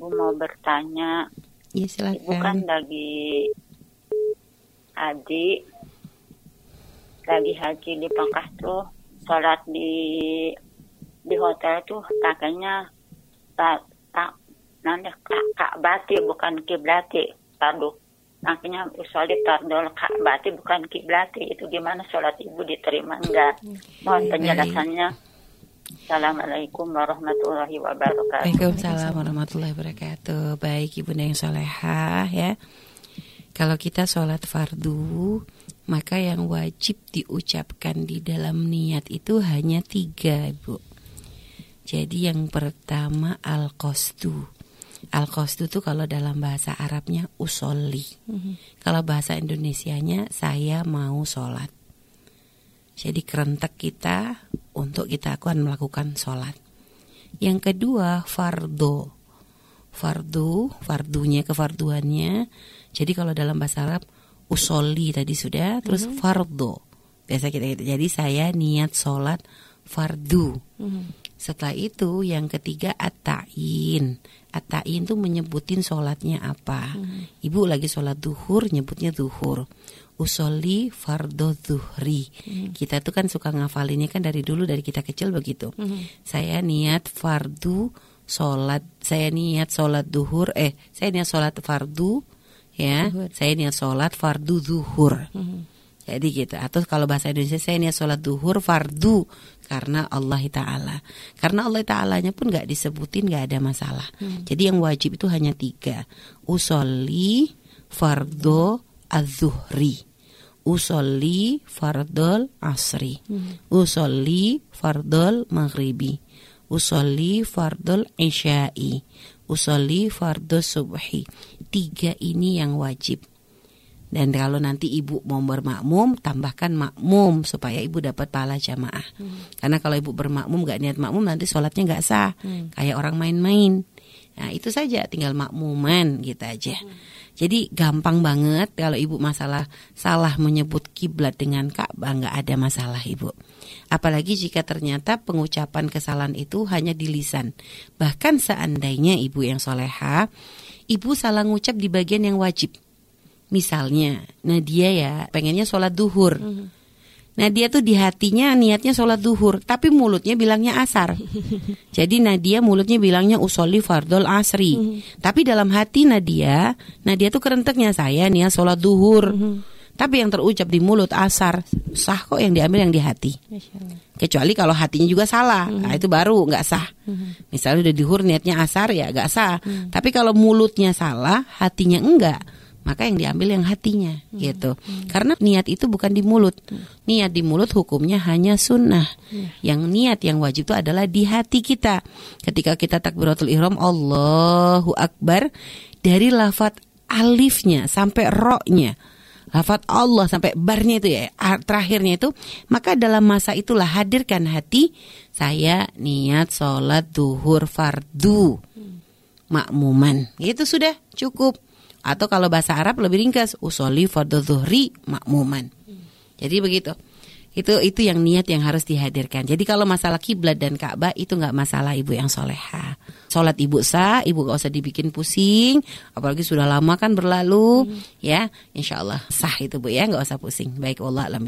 Ibu mau bertanya. Ya Ibu kan silakan. lagi haji, lagi haji di Mekah tuh, sholat di di hotel tuh pakainya tak tak nanti kak kak bati bukan kiblati. Aduh makanya sholat tardol kak bati bukan kiblati. Itu gimana sholat ibu diterima? Enggak. Mohon penjelasannya Assalamualaikum warahmatullahi wabarakatuh Waalaikumsalam warahmatullahi wabarakatuh. Baik Ibu yang solehah ya. Kalau kita sholat fardu, maka yang wajib diucapkan di dalam niat itu hanya tiga Ibu. Jadi yang pertama al-qasdu. Al-qasdu itu kalau dalam bahasa Arabnya usolli. Kalau bahasa Indonesianya saya mau sholat. Jadi kerentek kita untuk kita akan melakukan sholat. Yang kedua fardo. Fardu, fardunya kefarduannya. Jadi kalau dalam bahasa Arab usolli tadi sudah, terus fardo. Biasa kita gitu. Jadi saya niat sholat fardu. Setelah itu yang ketiga at-ta'in. At-ta'in tuh menyebutin sholatnya apa. Ibu lagi sholat duhur nyebutnya duhur. Usolli fardo duhri. Kita tuh kan suka ngafalinnya kan dari dulu dari kita kecil begitu. Saya niat fardu sholat. Saya niat sholat duhur. Eh saya niat sholat fardu. Ya, saya niat sholat fardu duhur. Jadi gitu. Atau kalau bahasa Indonesia saya niat sholat duhur fardu karena Allah Taala. Karena Allah Taalanya pun nggak disebutin nggak ada masalah. Jadi yang wajib itu hanya tiga. Usolli fardo az-zuhri. Usolli fardol asri. Usolli fardol maghribi. Usolli fardol isya'i. Usolli fardol subhi. Tiga ini yang wajib. Dan kalau nanti ibu mau bermakmum, tambahkan makmum supaya ibu dapat pahala jamaah. Karena kalau ibu bermakmum gak niat makmum nanti sholatnya gak sah, kayak orang main-main. Nah itu saja, tinggal makmuman gitu aja. Jadi gampang banget kalau ibu masalah salah menyebut kiblat dengan Ka'bah nggak ada masalah ibu. Apalagi jika ternyata pengucapan kesalahan itu hanya di lisan. Bahkan seandainya ibu yang soleha, ibu salah ngucap di bagian yang wajib. Misalnya, Nadia ya pengennya sholat duhur. Nah dia tuh di hatinya niatnya sholat duhur, tapi mulutnya bilangnya asar. Jadi Nadia mulutnya bilangnya usolli fardol asri. Tapi dalam hati Nadia, Nadia tuh kerenteknya saya niat sholat duhur. Tapi yang terucap di mulut asar, sah kok yang diambil yang di hati. Kecuali kalau hatinya juga salah, nah, itu baru nggak sah. Misalnya udah duhur niatnya asar ya nggak sah. Tapi kalau mulutnya salah, hatinya enggak maka yang diambil yang hatinya gitu. Karena niat itu bukan di mulut. Niat di mulut hukumnya hanya sunnah. Yang niat yang wajib itu adalah di hati kita. Ketika kita takbiratul ihram Allahu akbar dari lafat alifnya sampai roknya lafat Allah sampai barnya itu ya terakhirnya itu maka dalam masa itulah hadirkan hati saya niat sholat duhur fardu. Makmuman. Itu sudah cukup atau kalau bahasa Arab lebih ringkas usoli fardhu zuhri makmuman. Jadi begitu. Itu itu yang niat yang harus dihadirkan. Jadi kalau masalah kiblat dan Ka'bah itu nggak masalah ibu yang soleha. Sholat ibu sah, ibu gak usah dibikin pusing. Apalagi sudah lama kan berlalu, ya. Insya Allah sah itu bu ya, nggak usah pusing. Baik Allah alam.